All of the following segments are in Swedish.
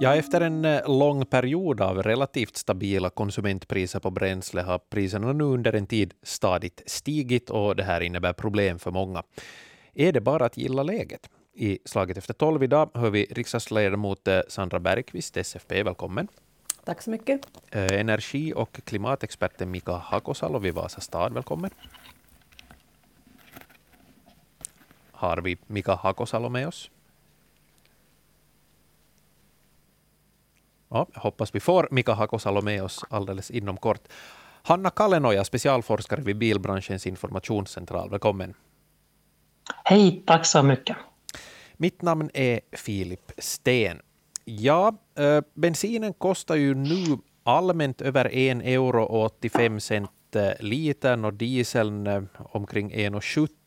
Ja, efter en eh, lång period av relativt stabila konsumentpriser på bränsle har priserna nu under en tid stadigt stigit och det här innebär problem för många. Är det bara att gilla läget? I Slaget efter tolv idag hör vi riksdagsledamot eh, Sandra Bergqvist, SFP. Välkommen. Tack så mycket. Eh, energi och klimatexperten Mika Hakosalo vid Vasa stad. Välkommen. Har vi Mika Hakosalo med oss? Ja, hoppas vi får Mika Hakosalo med oss alldeles inom kort. Hanna Kallenoja, specialforskare vid Bilbranschens informationscentral. Välkommen. Hej, tack så mycket. Mitt namn är Filip Sten. Ja, äh, bensinen kostar ju nu allmänt över en euro och 85 cent litern och dieseln äh, omkring 1,70.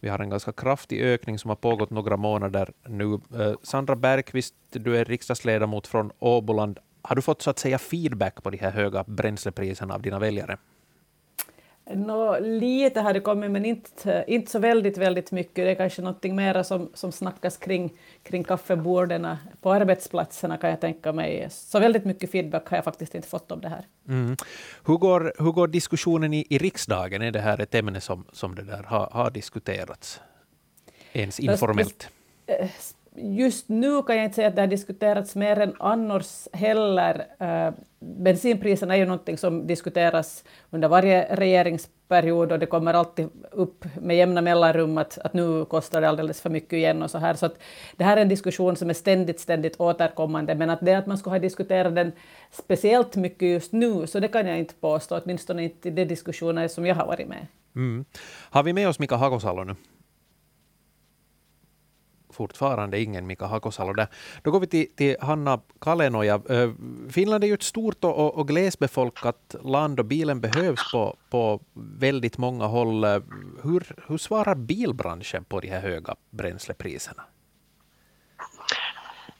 Vi har en ganska kraftig ökning som har pågått några månader nu. Eh, Sandra Bergqvist, du är riksdagsledamot från Åboland. Har du fått så att säga feedback på de här höga bränslepriserna av dina väljare? Nå, lite har det kommit, men inte, inte så väldigt, väldigt mycket. Det är kanske någonting mer som, som snackas kring, kring kaffeborden på arbetsplatserna, kan jag tänka mig. Så väldigt mycket feedback har jag faktiskt inte fått om det här. Mm. Hur, går, hur går diskussionen i, i riksdagen? Är det här ett ämne som, som det där har, har diskuterats? Ens informellt? Just nu kan jag inte säga att det har diskuterats mer än annars heller. Eh, bensinpriserna är ju någonting som diskuteras under varje regeringsperiod och det kommer alltid upp med jämna mellanrum att, att nu kostar det alldeles för mycket igen och så här. Så att det här är en diskussion som är ständigt, ständigt återkommande, men att det att man skulle ha diskuterat den speciellt mycket just nu, så det kan jag inte påstå, åtminstone inte i de diskussioner som jag har varit med. Mm. Har vi med oss Mika Hagosalo nu? Fortfarande ingen Mika Hakosalo där. Då går vi till, till Hanna Kalenoja. Finland är ju ett stort och, och glesbefolkat land och bilen behövs på, på väldigt många håll. Hur, hur svarar bilbranschen på de här höga bränslepriserna?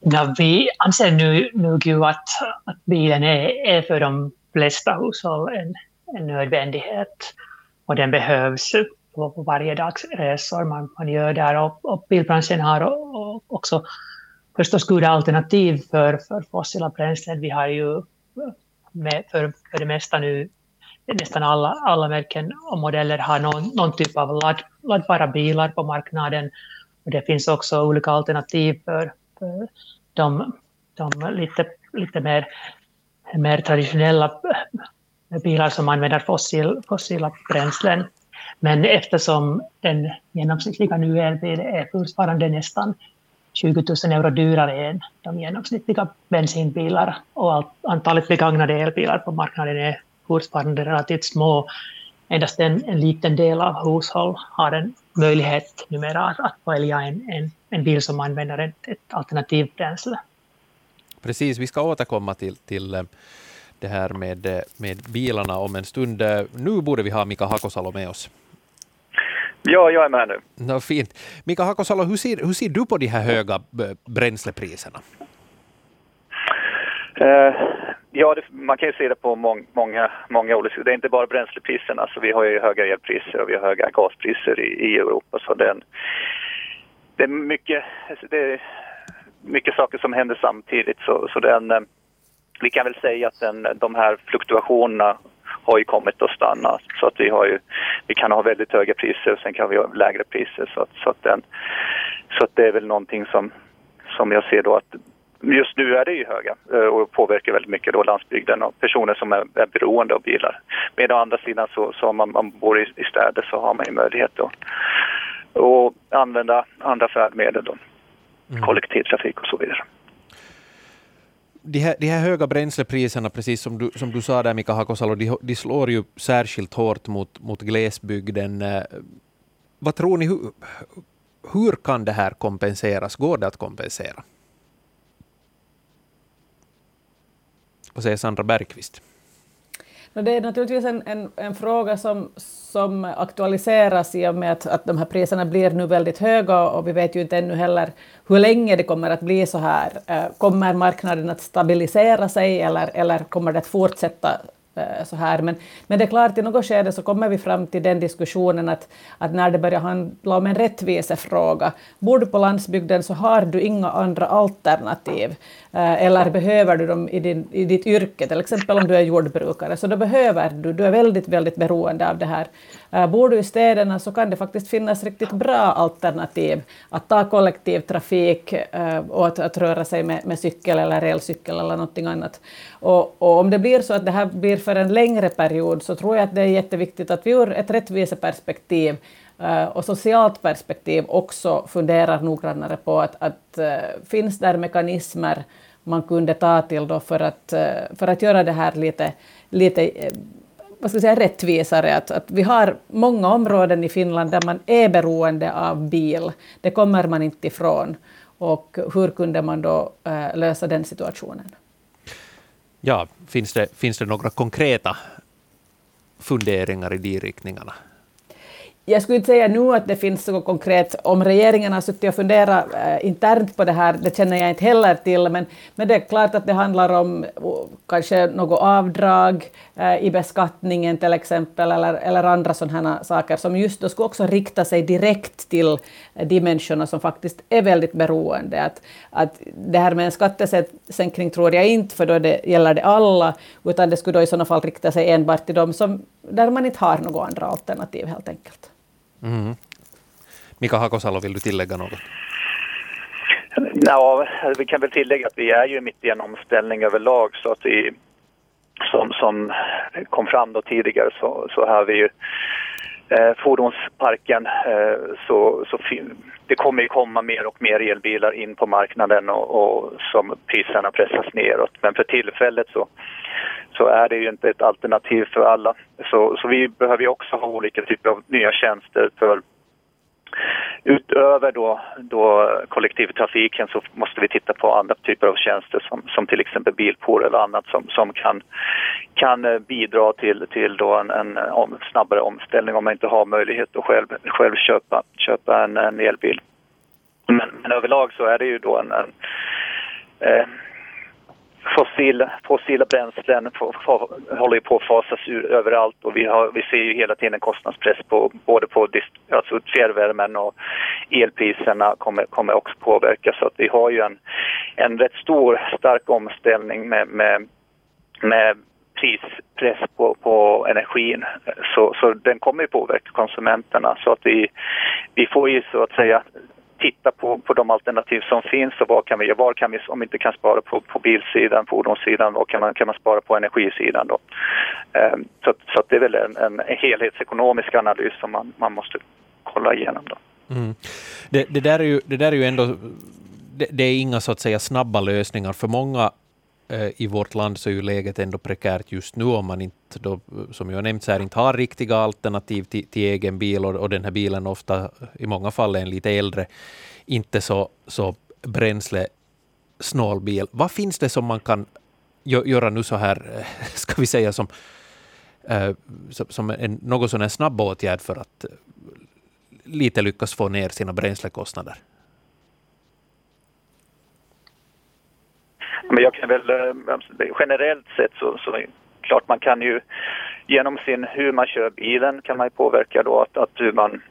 Ja, vi anser nu, nu att, att bilen är, är för de flesta hushåll en, en nödvändighet och den behövs på, på varje dags resor man, man gör där. Och, och bilbranschen har och, och också förstås goda alternativ för, för fossila bränslen. Vi har ju med, för, för det mesta nu nästan alla, alla märken och modeller har någon, någon typ av ladd, laddbara bilar på marknaden. Och det finns också olika alternativ för, för de, de lite, lite mer, mer traditionella bilar som använder fossil, fossila bränslen. Men eftersom den genomsnittliga nu elbilen är fortfarande nästan 20 000 euro dyrare än de genomsnittliga bensinbilar och antalet begagnade elbilar på marknaden är fortfarande relativt små. Endast en, en liten del av hushåll har en möjlighet numera att, att välja en, en, en bil som använder ett, ett alternativt bränsle. Precis, vi ska återkomma till, till eh, det här med, eh, med bilarna om en stund. Eh, nu borde vi ha Mika Hakosalo med oss. Ja, jag är med nu. No, fint. Mika Hakosalo, hur ser, hur ser du på de här höga bränslepriserna? Uh, ja, det, man kan ju se det på mång, många, många olika Det är inte bara bränslepriserna, så vi har ju höga elpriser och vi har höga gaspriser i, i Europa. Så det är, en, det är mycket, det är mycket saker som händer samtidigt. Så, så den, eh, vi kan väl säga att den, de här fluktuationerna har ju kommit att stanna. Så att vi, har ju, vi kan ha väldigt höga priser och sen kan vi ha lägre priser. Så att, så att, den, så att det är väl någonting som, som jag ser då att just nu är det ju höga eh, och påverkar väldigt mycket då landsbygden och personer som är, är beroende av bilar. Men å andra sidan så, så om man, man bor i, i städer så har man ju möjlighet att använda andra färdmedel, då. Mm. kollektivtrafik och så vidare de här, de här höga bränslepriserna, precis som du, som du sa där Mika Hakosalo, de, de slår ju särskilt hårt mot, mot glesbygden. Eh, vad tror ni, hur, hur kan det här kompenseras? Går det att kompensera? Vad säger Sandra Bergqvist? Det är naturligtvis en, en, en, fråga som, som aktualiseras i och med att, att de här priserna blir nu väldigt höga och vi vet ju inte ännu heller hur länge det kommer att bli så här. Eh, kommer marknaden att stabilisera sig eller, eller kommer det att fortsätta eh, så här. Men, men det är klart, i något skede så kommer vi fram till den diskussionen att, att när det börjar handla om en rättvisefråga, bor du på landsbygden så har du inga andra alternativ. Eh, eller behöver du dem i, din, i ditt yrke, till exempel om du är jordbrukare, så då behöver du, du är väldigt, väldigt beroende av det här. Eh, bor du i städerna så kan det faktiskt finnas riktigt bra alternativ att ta kollektivtrafik eh, och att, att röra sig med, med cykel eller elcykel eller någonting annat. Och, och, om det blir så att det här blir för en längre period så tror jag att det är jätteviktigt att vi ur ett rättviseperspektiv Eh, och socialt perspektiv också funderar noggrannare på att, att eh, finns där mekanismer man kunde ta till då för att, eh, för att göra det här lite, lite vad ska jag säga, rättvisare. Att, att vi har många områden i Finland där man är beroende av bil. Det kommer man inte ifrån. Och hur kunde man då lösa den situationen? Ja, finns det, finns det några konkreta funderingar i de riktningarna? Jag skulle inte säga nu att det finns något konkret. Om regeringen har suttit och funderat eh, internt på det här, det känner jag inte heller till, men, men det är klart att det handlar om kanske något avdrag eh, i beskattningen till exempel, eller, eller andra sådana saker som just då skulle också rikta sig direkt till eh, de människorna som faktiskt är väldigt beroende. Att, att det här med en skattesänkning tror jag inte, för då det, gäller det alla, utan det skulle då i sådana fall rikta sig enbart till dem som, där man inte har några andra alternativ helt enkelt. Mm. Mika Hakosalo, vill du tillägga något? Ja, vi kan väl tillägga att vi är ju mitt i en omställning överlag så att vi som, som kom fram då tidigare så, så har vi ju eh, fordonsparken eh, så, så det kommer ju komma mer och mer elbilar in på marknaden och, och som priserna pressas neråt. Men för tillfället så, så är det ju inte ett alternativ för alla. Så, så vi behöver ju också ha olika typer av nya tjänster för Utöver då, då kollektivtrafiken så måste vi titta på andra typer av tjänster som, som till exempel bilpool eller annat som, som kan, kan eh, bidra till, till då en, en om, snabbare omställning om man inte har möjlighet att själv, själv köpa, köpa en, en elbil. Men, men överlag så är det ju då en, en eh, fossil, fossila bränslen håller på att fasas ur överallt och vi, har, vi ser ju hela tiden kostnadspress på både på alltså fjärrvärmen och elpriserna kommer, kommer också påverka så att vi har ju en, en rätt stor stark omställning med, med, med prispress på, på energin. Så, så den kommer ju påverka konsumenterna så att vi, vi får ju så att säga titta på, på de alternativ som finns och vad kan vi Var kan vi, om vi inte kan spara på, på bilsidan, fordonssidan, vad kan man, kan man spara på energisidan då? Um, så, så det är väl en, en helhetsekonomisk analys som man, man måste kolla igenom då. Mm. Det, det, där är ju, det där är ju ändå det, det, är inga så att säga snabba lösningar. För många Eh, i vårt land så är ju läget ändå prekärt just nu om man inte, då, som jag nämnt, så här, inte har riktiga alternativ till, till egen bil och, och, den här bilen ofta i många fall är en lite äldre, inte så, så bränslesnål bil. Vad finns det som man kan göra nu så här, eh, ska vi säga som, eh, som en något sån snabb åtgärd för att eh, lite lyckas få ner sina bränslekostnader? Men jag kan väl eh, generellt sett så, så klart man kan ju genom sin hur man kör bilen kan man ju påverka då att, att hur man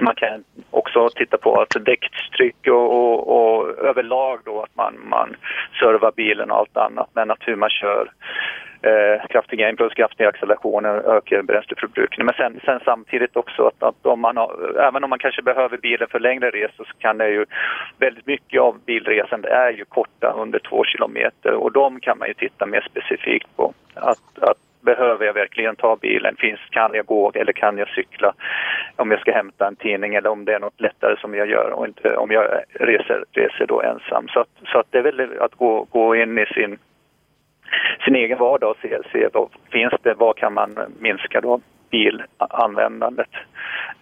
man kan också titta på att däckstryck och, och, och, överlag då att man, man servar bilen och allt annat men att hur man kör eh, kraftiga impuls, kraftiga accelerationer ökar bränsleförbrukningen. Men sen, sen samtidigt också att, att om man har, även om man kanske behöver bilen för längre resor så kan det ju väldigt mycket av bilresan är ju korta under två kilometer och de kan man ju titta mer specifikt på. Att, att behöver jag verkligen ta bilen? Finns, kan jag gå eller kan jag cykla om jag ska hämta en tidning eller om det är något lättare som jag gör och inte om jag reser, reser då ensam. Så, att, så att det är väl att gå, gå in i sin sin egen vardag och se, se vad finns det, vad kan man minska då bilanvändandet.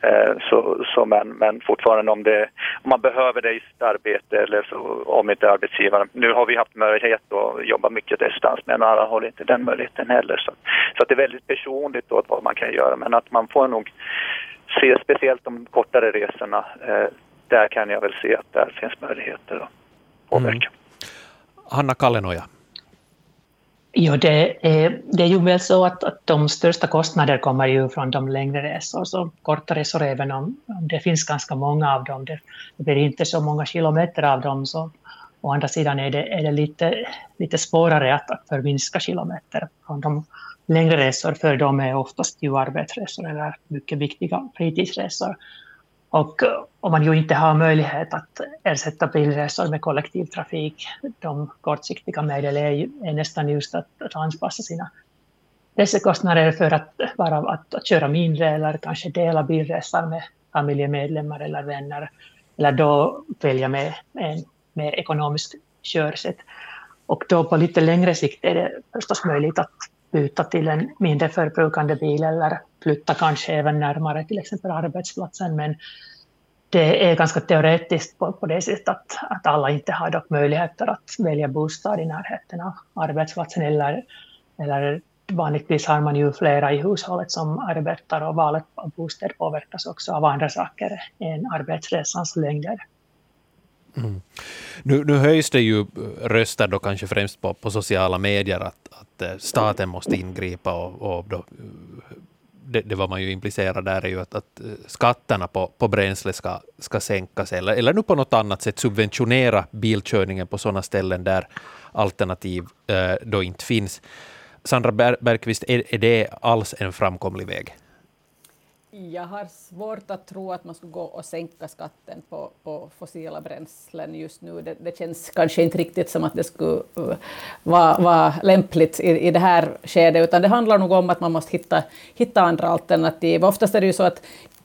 Eh, så, så men, men fortfarande om, det, om man behöver det i sitt arbete eller så, om inte arbetsgivaren. Nu har vi haft möjlighet att jobba mycket distans men alla har inte den möjligheten heller. Så, så att det är väldigt personligt då vad man kan göra men att man får nog se speciellt de kortare resorna. Eh, där kan jag väl se att där finns möjligheter att påverka. Mm. Hanna Kallenoja, Jo, det är, det är ju väl så att, att de största kostnader kommer ju från de längre resor, så korta resor även om, om det finns ganska många av dem. Det, det blir inte så många kilometer av dem, så å andra sidan är det, är det lite, lite svårare att, att förminska kilometer från de längre resor, för de är oftast ju arbetsresor eller mycket viktiga fritidsresor. Och om man ju inte har möjlighet att ersätta bilresor med kollektivtrafik, de kortsiktiga medel är, är nästan just att, att anpassa sina resekostnader för att, bara att, att köra mindre eller kanske dela bilresor med familjemedlemmar eller vänner. Eller då välja med en mer ekonomiskt körsätt. Och då på lite längre sikt är det förstås möjligt att byta till en mindre förbrukande bil eller flytta kanske även närmare till exempel arbetsplatsen. Men det är ganska teoretiskt på, på det sättet att, att alla inte har dock möjligheter att välja bostad i närheten av arbetsplatsen eller, eller vanligtvis har man ju flera i hushållet som arbetar och valet av bostad påverkas också av andra saker än arbetsresans längder. Mm. Nu, nu höjs det ju röster då kanske främst på, på sociala medier att, att eh, staten måste ingripa och, och då, eh, det, det var man ju implicerad där är ju att, att eh, skatterna på, på bränsle ska, ska sänkas eller, eller nu på något annat sätt subventionera bilkörningen på sådana ställen där alternativ eh, då inte finns. Sandra Bergqvist, är, är det alls en framkomlig väg? Jag har svårt att tro att man skulle gå och sänka skatten på, på fossila bränslen just nu. Det, det, känns kanske inte riktigt som att det skulle uh, vara, vara lämpligt i, i det här skedet, utan det handlar nog om att man måste hitta, hitta andra alternativ. Oftast är det ju så att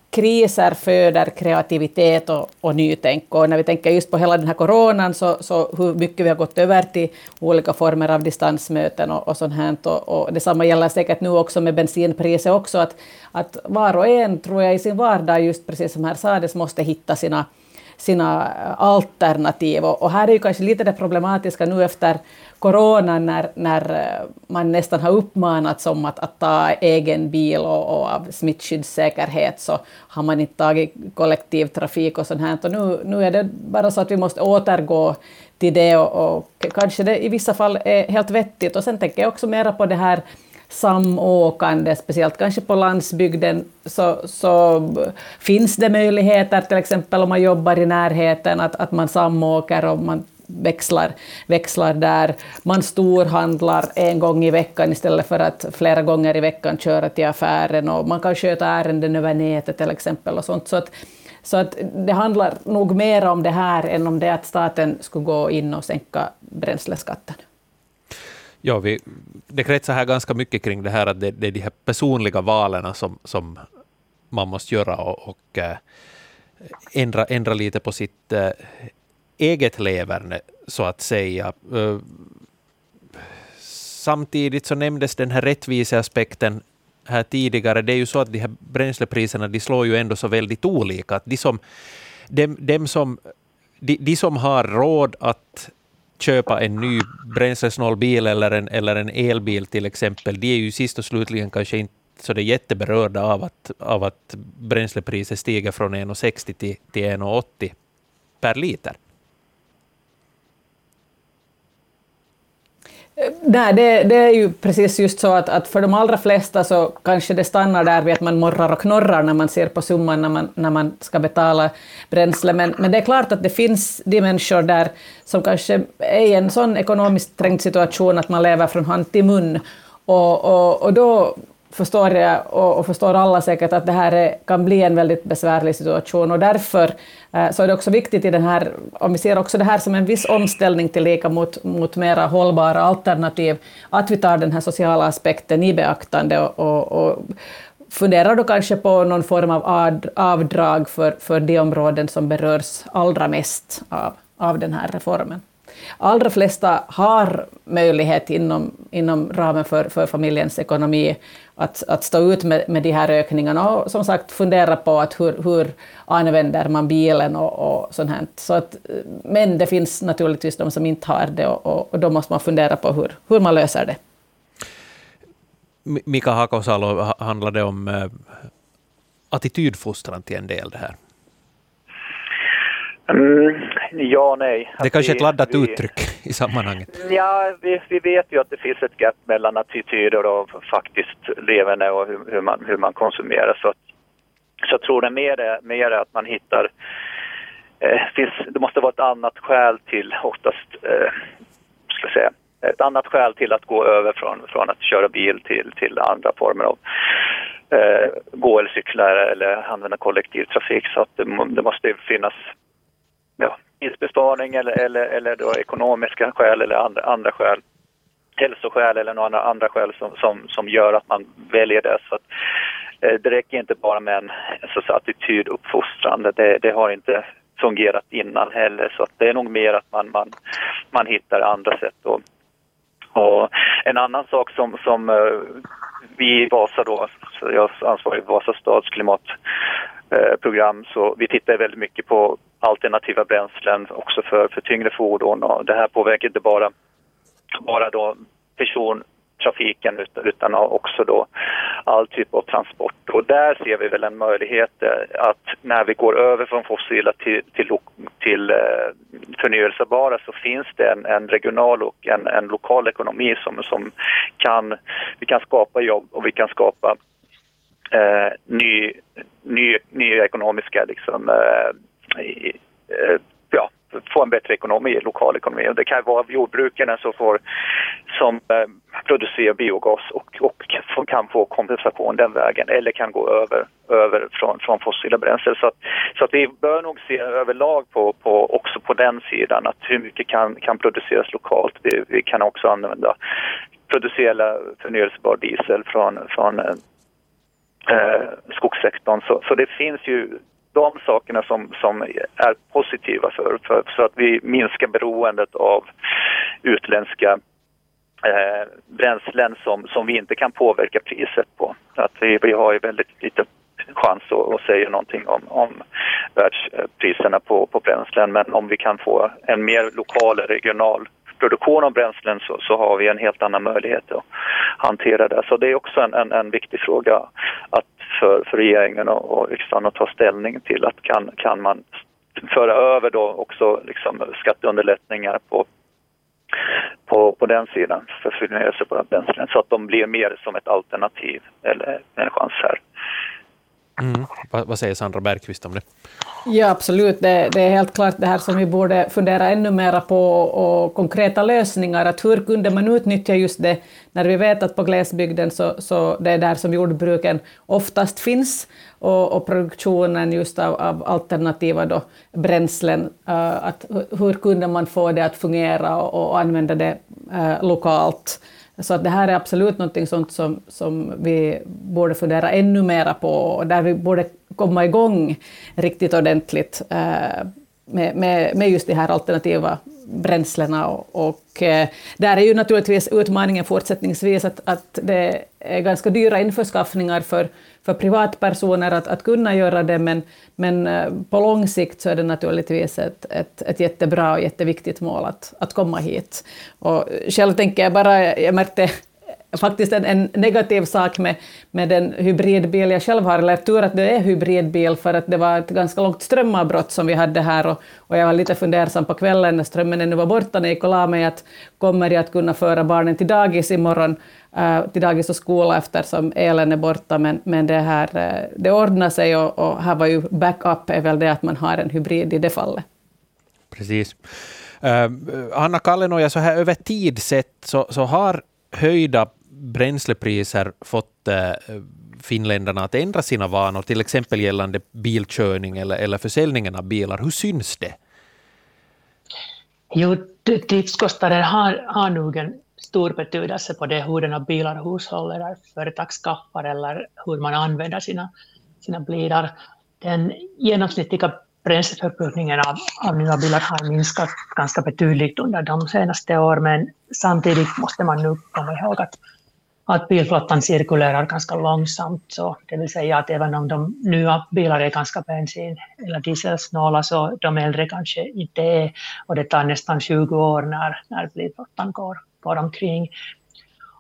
kriser föder kreativitet och, och nytänk. Och när vi tänker just på hela den här coronan, så, så hur mycket vi har gått över till olika former av distansmöten och, och sånt här. Och, och detsamma gäller säkert nu också med bensinpriset också, att, att var och en, tror jag, i sin vardag, just precis som här sades, måste hitta sina sina alternativ. Och, och, här är ju kanske lite det problematiska nu efter Corona när, när eh, man nästan har uppmanats om att, att ta egen bil och, och av smittskyddssäkerhet så har man inte tagit kollektivtrafik och sånt här. Och nu, nu är det bara så att vi måste återgå till det och, och kanske det i vissa fall är helt vettigt. Och sen tänker jag också mera på det här samåkande, speciellt kanske på landsbygden, så, så finns det möjligheter, till exempel om man jobbar i närheten, att, att man samåker och man växlar, växlar där. Man storhandlar en gång i veckan istället för att flera gånger i veckan köra till affären och man kan sköta ärenden över nätet till exempel och sånt. Så att, så att det handlar nog mer om det här än om det att staten skulle gå in och sänka bränsleskatten. Ja, vi, det kretsar här ganska mycket kring det här att det, det är de här personliga valen som, som man måste göra och, och eh, ändra, ändra lite på sitt eh, eget leverne, så att säga. Eh, samtidigt så nämndes den här rättviseaspekten här tidigare. Det är ju så att de här bränslepriserna de slår ju ändå så väldigt olika. Att de, som, dem, dem som, de, de som har råd att köpa en ny bränslesnål bil eller en, eller en elbil till exempel, de är ju sist och slutligen kanske inte så det är jätteberörda av att, av att bränslepriset stiger från 1,60 till, till 1,80 per liter. Nej, det, det, är ju precis just så att, att, för de allra flesta så kanske det stannar där vid att man morrar och knorrar när man ser på summan när man, när man ska betala bränsle. Men, men det är klart att det finns de människor där som kanske är i en sån ekonomiskt trängd situation att man lever från hand till mun. Och, och, och då förstår jag och, och, förstår alla säkert att det här är, kan bli en väldigt besvärlig situation. Och därför eh, så är det också viktigt i den här, om vi ser också det här som en viss omställning till lika mot, mot mera hållbara alternativ, att vi tar den här sociala aspekten i beaktande och, och, och funderar då kanske på någon form av ad, avdrag för, för de områden som berörs allra mest av, av den här reformen allra flesta har möjlighet inom, inom ramen för, för familjens ekonomi att, att stå ut med, med de här ökningarna och som sagt fundera på att hur, hur använder man bilen och, och sånt här. Så att, men det finns naturligtvis de som inte har det och, och, och då måste man fundera på hur, hur man löser det. Mika Hakosalo, handlar det om eh, attitydfostran till en del det här? Mm, ja nej. Det är kanske är ett laddat vi, uttryck i sammanhanget. Ja, vi, vi, vet ju att det finns ett gap mellan attityder och faktiskt levande och hur, hur, man, hur man konsumerar. Så, så jag tror det mer är mer att man hittar eh, finns, det måste vara ett annat skäl till oftast, eh, ska säga, ett annat skäl till att gå över från, från att köra bil till, till andra former av eh, gå eller cykla eller använda kollektivtrafik. Så att det, det måste finnas ja, tidsbesparing eller, eller, eller då ekonomiska skäl eller andra, andra skäl hälsoskäl eller några andra skäl som, som, som gör att man väljer det. Så att, eh, det räcker inte bara med en så attityd, uppfostrande. Det, det har inte fungerat innan heller. Så det är nog mer att man, man, man hittar andra sätt. Då. och en annan sak som, som eh, vi i Vasa då, jag är ansvarig för Vasa stads klimatprogram, uh, så vi tittar väldigt mycket på alternativa bränslen också för, för tyngre fordon och det här påverkar inte bara, bara då persontrafiken utan också då all typ av transport. Och där ser vi väl en möjlighet eh, att när vi går över från fossila till, till, till eh, förnyelsebara så finns det en, en regional och en, en, lokal ekonomi som, som kan, vi kan skapa jobb och vi kan skapa eh, ny, ny, nya ekonomiska liksom, eh, Eh, ja, få en bättre ekonomi, lokal ekonomi. Det kan vara jordbrukarna som, får, som eh, producerar biogas och, och kan få kompensation den vägen eller kan gå över, över från, från fossila bränslen. Så, att, så att vi bör nog se överlag på, på, också på den sidan att hur mycket kan, kan produceras lokalt. Vi, vi kan också använda producera förnyelsebar diesel från, från eh, skogssektorn. Så, så det finns ju de sakerna som, som är positiva för, för, så att vi minskar beroendet av utländska eh, bränslen som, som vi inte kan påverka priset på. Att vi, vi har ju väldigt lite chans att, att säga någonting om, om världspriserna på, på bränslen men om vi kan få en mer lokal, regional produktion av bränslen så, så har vi en helt annan möjlighet att hantera det. Så det är också en, en, en viktig fråga att för, för regeringen och, och riksdagen att ta ställning till att kan, kan man föra över då också liksom skatteunderlättningar på på, på den sidan för förnyelsebara bränslen så att de blir mer som ett alternativ eller en chans här. Mm. Vad, vad, säger Sandra Bergqvist om det? Ja, absolut. Det, det, är helt klart det här som vi borde fundera ännu mer på och konkreta lösningar. Att hur kunde man utnyttja just det när vi vet att på glesbygden så, så det är där som jordbruken oftast finns och, och produktionen just av, av alternativa då, bränslen. Uh, att, hur kunde man få det att fungera och, och använda det uh, lokalt? Så att det här är absolut något sånt som, som vi borde fundera ännu mera på och där vi borde komma igång riktigt ordentligt eh, med, med, med just de här alternativa bränslena. Och, och eh, där är ju naturligtvis utmaningen fortsättningsvis att, att det är ganska dyra införskaffningar för, för privatpersoner att, att kunna göra det, men, men eh, på lång sikt så är det naturligtvis ett, ett, ett jättebra och jätteviktigt mål att, att komma hit. Och själv tänker jag bara, jag märkte faktiskt en, en, negativ sak med, med den hybridbil jag själv har, eller tur att det är hybridbil, för att det var ett ganska långt strömavbrott som vi hade här och, och jag var lite fundersam på kvällen när strömmen ännu var borta när jag gick och la mig, att kommer jag att kunna föra barnen till dagis imorgon, eh, till dagis och skola eftersom elen är borta, men, men det, här, eh, det ordnar sig och, och här var ju backup är väl det att man har en hybrid i det fallet. Precis. Uh, Anna Kallenoja, så här över tid sett så, så har höjda bränslepriser fått eh, finländarna att ändra sina vanor, till exempel gällande bilkörning eller, eller försäljningen av bilar? Hur syns det? Jo, driftskostnader har, har nog en stor betydelse på det hur den bilar hushåll eller företag skaffar eller hur man använder sina, sina bilar. Den genomsnittliga bränsleförbrukningen av, av nya bilar har minskat ganska betydligt under de senaste åren, men samtidigt måste man nu komma ihåg att att bilflottan cirkulerar ganska långsamt. Så det vill säga att även om de nya bilarna är ganska bensin eller dieselsnåla så de äldre kanske inte är. Och det tar nästan 20 år när, när bilflottan går, går omkring.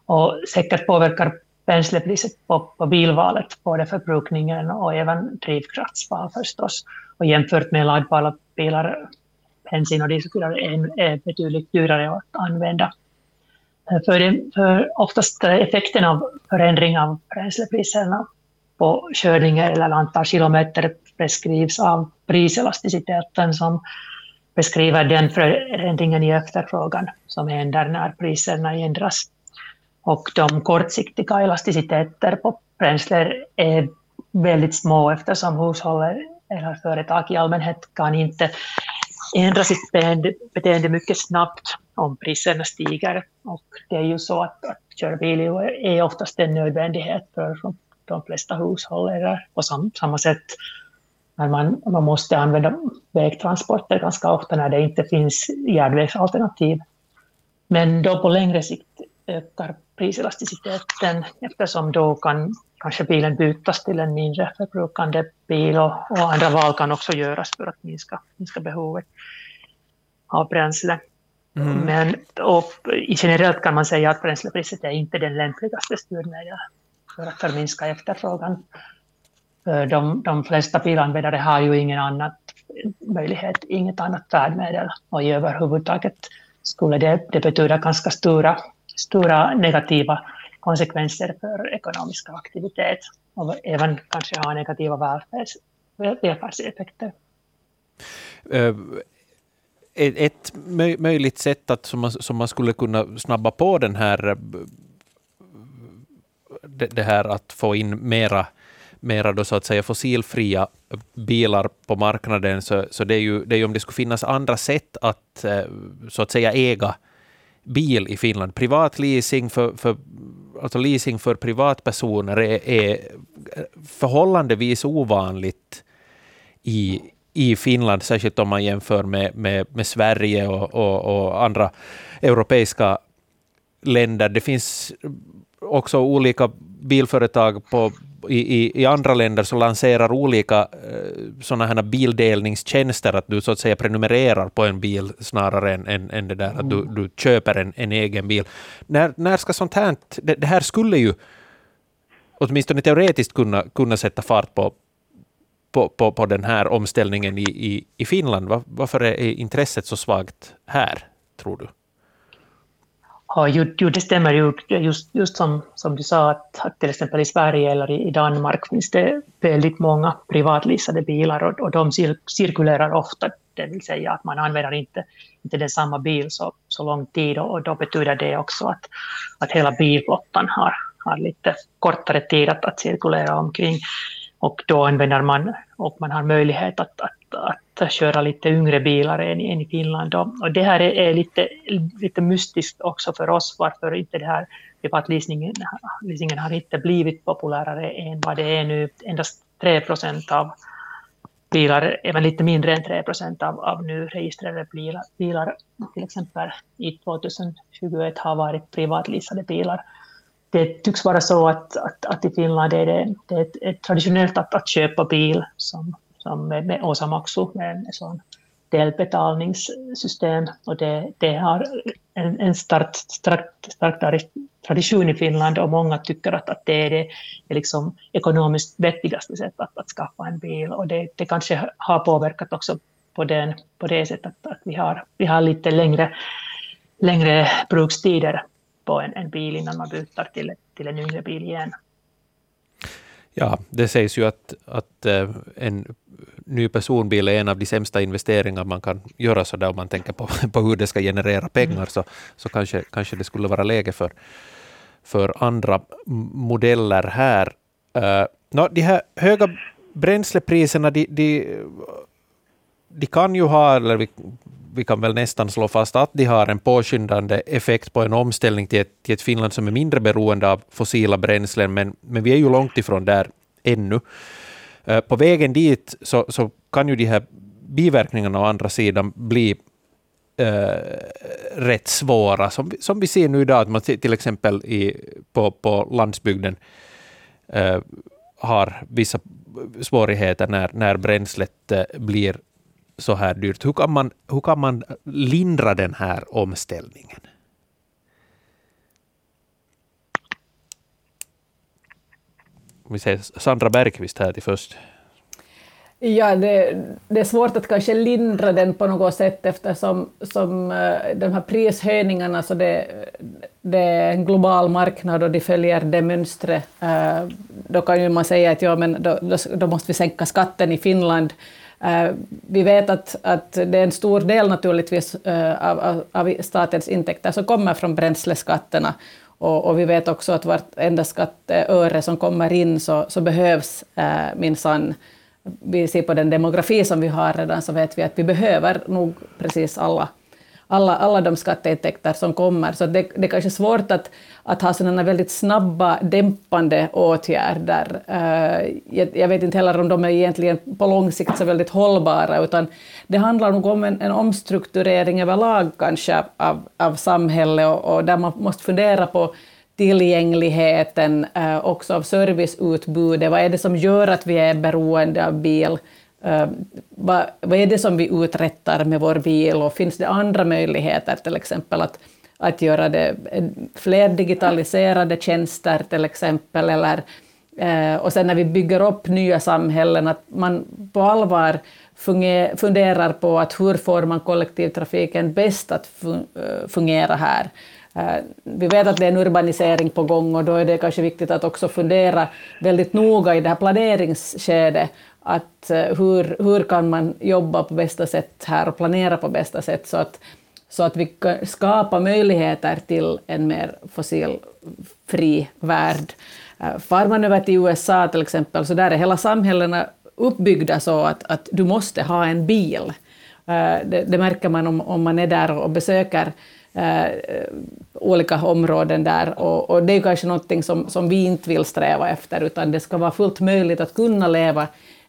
Och säkert påverkar bränslepriset på, på bilvalet, både förbrukningen och även drivkraftsval förstås och jämfört med laddbara bilar, bensin och dieselbilar är, är betydligt dyrare att använda. För, det, för oftast effekten av förändring av bränslepriserna på körningar eller antal kilometer beskrivs av priselasticiteten som beskriver den förändringen i efterfrågan som händer när priserna ändras. Och de kortsiktiga elasticiteter på bränsle är väldigt små eftersom hushållen eller företag i allmänhet kan inte ändra sitt beteende mycket snabbt om priserna stiger. Och det är ju så att, att köra bil är oftast en nödvändighet för de flesta hushåll. Eller på samma sätt när man, man måste använda vägtransporter ganska ofta när det inte finns järnvägsalternativ. Men då på längre sikt ökar priselasticiteten eftersom då kan kanske bilen bytas till en mindre förbrukande bil och, och andra val kan också göras för att minska, minska behovet av bränsle. Mm. Men och, generellt kan man säga att bränslepriset är inte den lämpligaste styrmedel för att förminska efterfrågan. De, de flesta bilanvändare har ju ingen annan möjlighet, inget annat färdmedel och i överhuvudtaget skulle det, det betyda ganska stora, stora negativa konsekvenser för ekonomiska aktivitet och även kanske ha negativa välfärds, välfärdseffekter. Uh, ett möjligt sätt att, som, man, som man skulle kunna snabba på den här eh, det, det här att få in mera mera då så att säga fossilfria bilar på marknaden, så, så det, är ju, det är ju om det skulle finnas andra sätt att eh, så att säga äga bil i Finland. Privatleasing för, för, alltså leasing för privatpersoner är, är förhållandevis ovanligt i, i Finland, särskilt om man jämför med, med, med Sverige och, och, och andra europeiska länder. Det finns också olika bilföretag på, i, i, andra länder som lanserar olika eh, sådana här bildelningstjänster, att du så att säga prenumererar på en bil snarare än, än, än det där att du, du köper en, en egen bil. När, när ska sånt här... Det, det här skulle ju åtminstone teoretiskt kunna, kunna sätta fart på, på, på, på den här omställningen i, i, i Finland. Var, varför är intresset så svagt här, tror du? Ja, ju, ju, det stämmer ju. Just, just som, som du sa, att, att till exempel i Sverige eller i, i Danmark finns det väldigt många privatleasade bilar och, och de cir cirkulerar ofta. Det vill säga att man använder inte, inte den samma bil så, så lång tid och, och då betyder det också att, att hela bilflottan har, har lite kortare tid att, att cirkulera omkring. Och då använder man, och man har möjlighet att, att, att köra lite yngre bilar än, än i Finland. Och, och det här är, är, lite, lite mystiskt också för oss, varför inte det här privatleasingen leasingen har inte blivit populärare än vad det är nu. Endast 3 procent av bilar, även lite mindre än 3 procent av, av nu registrerade bilar, bilar, till exempel i 2021 har varit privatleasade bilar det tycks vara så att, att, att i Finland är det, det är, ett, traditionellt att, att köpa bil som, som med, med Osamaksu, med en sån delbetalningssystem. Och det, det har en, en stark, stark, stark tradition i Finland och många tycker att, att det är det, är liksom ekonomiskt vettigaste sättet att, att skaffa en bil. Och det, det kanske har påverkat också på, den, på det sättet att, att vi, har, vi har lite längre, längre brukstider på en, en bil innan man byter till, till en yngre bil igen. Ja, det sägs ju att, att eh, en ny personbil är en av de sämsta investeringar man kan göra så där om man tänker på, på hur det ska generera pengar, så, så kanske, kanske det skulle vara läge för, för andra modeller här. Eh, uh, no, de här höga bränslepriserna, de, de, de kan ju ha, eller vi vi kan väl nästan slå fast att de har en påskyndande effekt på en omställning till ett, till ett Finland som är mindre beroende av fossila bränslen, men, men vi är ju långt ifrån där ännu. Eh, på vägen dit så, så kan ju de här biverkningarna å andra sidan bli äh, rätt svåra, som, som vi ser nu idag, att man till exempel i, på, på landsbygden äh, har vissa svårigheter när, när bränslet äh, blir så här dyrt. Hur kan man, hur kan man lindra den här omställningen? Vi säger Sandra Bergqvist här till först. Ja, det, det, är svårt att kanske lindra den på något sätt eftersom som, eh, de här prishöjningarna, så det, det är en global marknad och de följer det mönstret. Eh, då kan ju man säga att ja, men då, då måste vi sänka skatten i Finland. Uh, vi vet att, att det är en stor del naturligtvis eh, av, av, av statens intäkter som kommer från bränsleskatterna. Och, och, vi vet också att vartenda skatteöre som kommer in så, så behövs eh, minsann. Vi ser på den demografi som vi har redan så vet vi att vi behöver nog precis alla, alla, alla de skatteintäkter som kommer. Så det, det är kanske svårt att, att ha sådana väldigt snabba dämpande åtgärder. Uh, jag, jag, vet inte heller om de är egentligen på lång sikt så väldigt hållbara, utan det handlar nog om en, en omstrukturering överlag kanske av, av samhället och, och där man måste fundera på tillgängligheten eh, också av serviceutbudet. Vad är det som gör att vi är beroende av bil? Eh, vad, vad är det som vi uträttar med vår bil och finns det andra möjligheter, till exempel att, att göra det fler digitaliserade tjänster till exempel, eller eh, och sen när vi bygger upp nya samhällen, att man på allvar funderar på att hur får man kollektivtrafiken bäst att eh, fungera här. Vi vet att det är en urbanisering på gång och då är det kanske viktigt att också fundera väldigt noga i det här planeringsskedet att eh, hur, hur kan man jobba på bästa sätt här och planera på bästa sätt så att, så att vi kan skapa möjligheter till en mer fossilfri värld. Eh, far man över till USA till exempel, så där är hela samhällena uppbyggda så att, att du måste ha en bil. Eh, det, det märker man om, om man är där och besöker eh, olika områden där. Och, och, det är kanske någonting som, som vi inte vill sträva efter, utan det ska vara fullt möjligt att kunna leva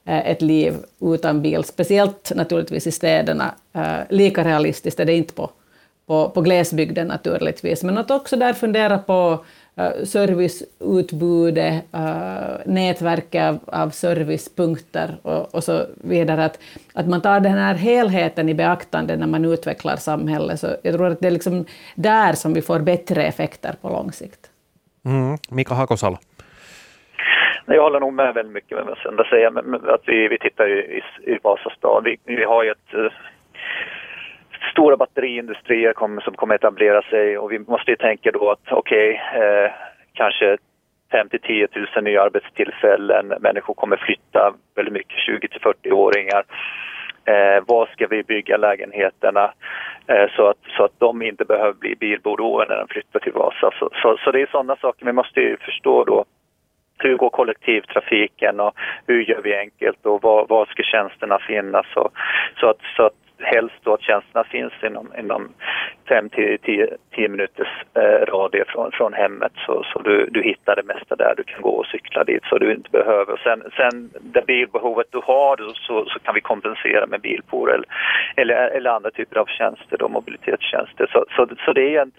Eh, ett liv utan bil, speciellt naturligtvis i städerna. Eh, lika realistiskt är det inte på, på, på glesbygden naturligtvis, men att också där fundera på eh, serviceutbudet, nätverket av, av servicepunkter och, och, så vidare. Att, att man tar den här helheten i beaktande när man utvecklar samhället. Så jag tror att det är liksom där som vi får bättre effekter på lång sikt. Mm. Mika Hakosalo. Jag håller nog med väldigt mycket med vad Senda säger, men att vi, vi tittar ju i, i Vasastan. Vi, vi har ju ett uh, stora batteriindustrier kom, som kommer etablera sig och vi måste ju tänka då att okej, okay, eh, kanske 5 till 10 000 nya arbetstillfällen, människor kommer flytta väldigt mycket, 20 till 40-åringar. Eh, var ska vi bygga lägenheterna eh, så, att, så att de inte behöver bli bilberoende när de flyttar till Vasa. Så, så, så det är sådana saker vi måste ju förstå då. Hur går kollektivtrafiken och hur gör vi enkelt och var, var ska tjänsterna finnas? Och, så, att, så att helst då att tjänsterna finns inom, inom 5 till 10, minuters eh, radie från, från hemmet så, så du, du hittar det mesta där du kan gå och cykla dit så du inte behöver. Sen, sen det bilbehovet du har så, så kan vi kompensera med bilpool eller, eller, eller andra typer av tjänster, då, mobilitetstjänster. Så, så, så det är en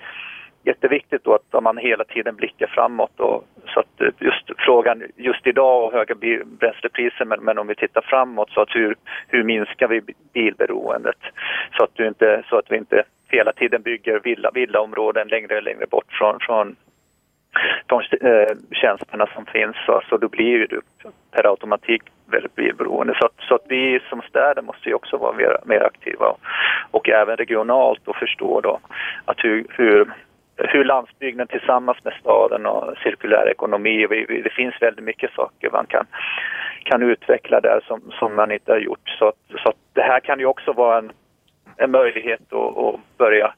jätteviktigt då att man hela tiden blickar framåt. Och, så att eh, just frågan just idag och höga bränslepriser men, men om vi tittar framåt så att hur, hur minskar vi bilberoendet så att, du inte, så att vi inte hela tiden bygger villa, villaområden längre och längre bort från, från de eh, tjänsterna som finns så, så då blir ju du per automatik väldigt bilberoende. Så, så att vi som städer måste ju också vara mer, mer aktiva och, och även regionalt och förstå då att hur, hur hur landsbygden tillsammans med staden och cirkulär ekonomi, det finns väldigt mycket saker man kan, kan utveckla där som, som man inte har gjort. Så, så det här kan ju också vara en, en möjlighet att, att börja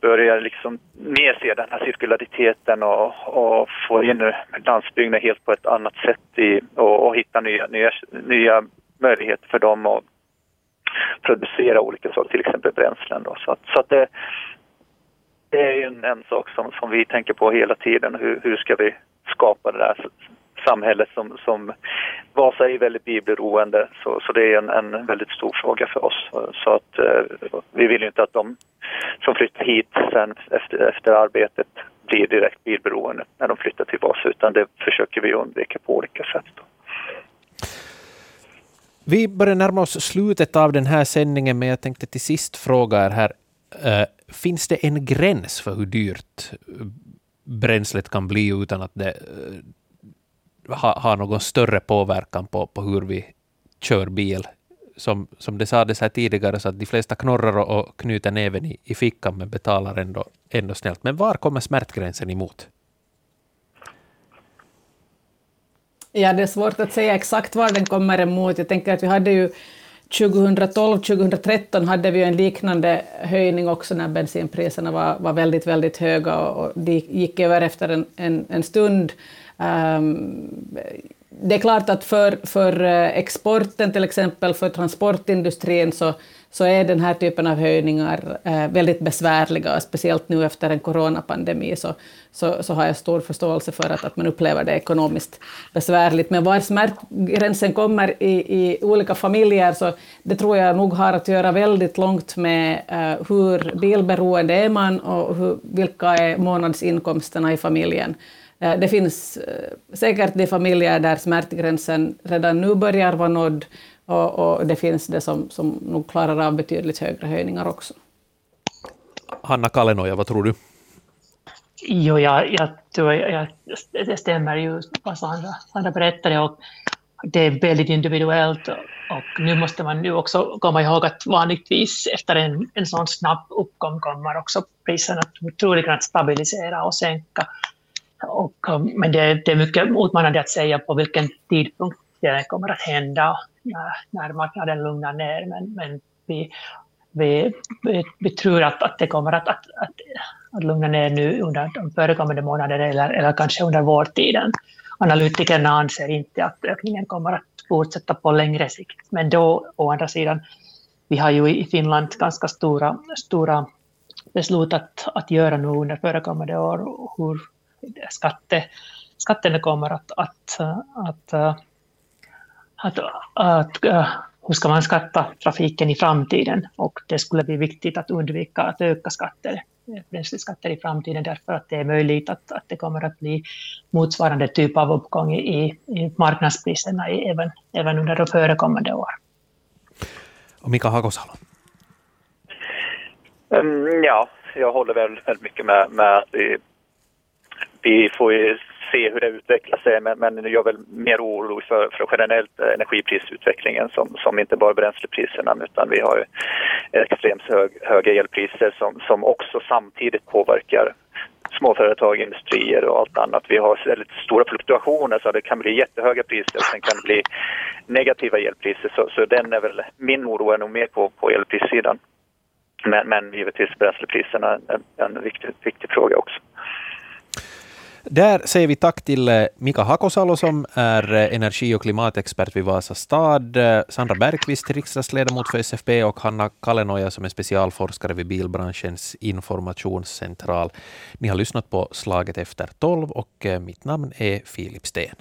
börja liksom mer se den här cirkulariteten och, och få in landsbygden helt på ett annat sätt i, och, och hitta nya, nya, nya möjligheter för dem att producera olika saker, till exempel bränslen. Då. Så, att, så att det, det är ju en, en sak som, som vi tänker på hela tiden. Hur, hur ska vi skapa det där samhället som, som Vasa är väldigt bilberoende så, så det är en, en väldigt stor fråga för oss. Så att eh, vi vill ju inte att de som flyttar hit sen efter, efter arbetet blir direkt bilberoende när de flyttar till Vasa utan det försöker vi undvika på olika sätt. Då. Vi börjar närma oss slutet av den här sändningen men jag tänkte till sist fråga er här Eh, finns det en gräns för hur dyrt eh, bränslet kan bli utan att det uh, ha, har någon större påverkan på, på hur vi kör bil. Som, som det sades här tidigare, så att de flesta knorrar och, och knyter näven i, i fickan men betalar ändå, ändå snällt. Men var kommer smärtgränsen emot? Ja, det är svårt att säga exakt var den kommer emot. Jag tänker att vi hade ju 2012, 2013 hade vi en liknande höjning också när bensinpriserna var, var väldigt, väldigt höga och, de gick över efter en, en, en stund. Um, det är klart att för, för eh, exporten, till exempel för transportindustrin, så, så är den här typen av höjningar eh, väldigt besvärliga, speciellt nu efter en coronapandemi, så, så, så har jag stor förståelse för att, att man upplever det ekonomiskt besvärligt. Men var smärtgränsen kommer i, i olika familjer, så det tror jag nog har att göra väldigt långt med eh, hur bilberoende är man och hur, vilka är månadsinkomsterna i familjen. Eh, det finns eh, säkert de familjer där smärtgränsen redan nu börjar vara nådd och, och det finns det som, som nog klarar av betydligt högre höjningar också. Hanna Kalenoja, vad tror du? Jo, jag, jag tror jag, det stämmer ju vad Sandra, Sandra berättade och det är väldigt individuellt och nu måste man nu också komma ihåg att vanligtvis efter en, en sån snabb uppgång kommer också priserna troligen att stabilisera och sänka. Och, eh, men det, det är mycket utmanande att säga på vilken tidpunkt det kommer att hända när, när marknaden lugnar ner. Men, men vi, vi, vi, vi, tror att, att det kommer att, att, att, att lugna ner nu under de förekommande månaderna eller, eller kanske under vårtiden. Analytikerna anser inte att ökningen kommer att fortsätta på längre sikt. Men då, å andra sidan, vi har ju i Finland ganska stora, stora beslut att, att göra nu under förekommande år, hur skatte, skatten kommer att, att, att, att, att, hur ska man skatta trafiken i framtiden och det skulle bli viktigt att undvika att öka skatter, bränsleskatter i framtiden därför att det är möjligt att, att det kommer att bli motsvarande typ av uppgång i, i marknadspriserna även, även under förekommande år. Och Mika Hagosalo? Um, ja, jag håller väl väldigt mycket med, med att vi får ju se hur det utvecklar sig men, men jag är väl mer orolig för, för generellt energiprisutvecklingen som, som inte bara bränslepriserna utan vi har extremt hög, höga elpriser som, som också samtidigt påverkar småföretag, industrier och allt annat. Vi har väldigt stora fluktuationer så det kan bli jättehöga priser och sen kan det bli negativa elpriser. Så, så den är väl, min oro är nog mer på, på elprissidan. Men, men givetvis bränslepriserna är en, en viktig, viktig fråga också. Där säger vi tack till eh, Mika Hakosalo som är eh, energi och klimatexpert vid Vasa stad, eh, Sandra Bergqvist, riksdagsledamot för SFP och Hanna Kalenoja som är specialforskare vid bilbranschens informationscentral. Ni har lyssnat på Slaget efter tolv och mitt namn är Filip Sten.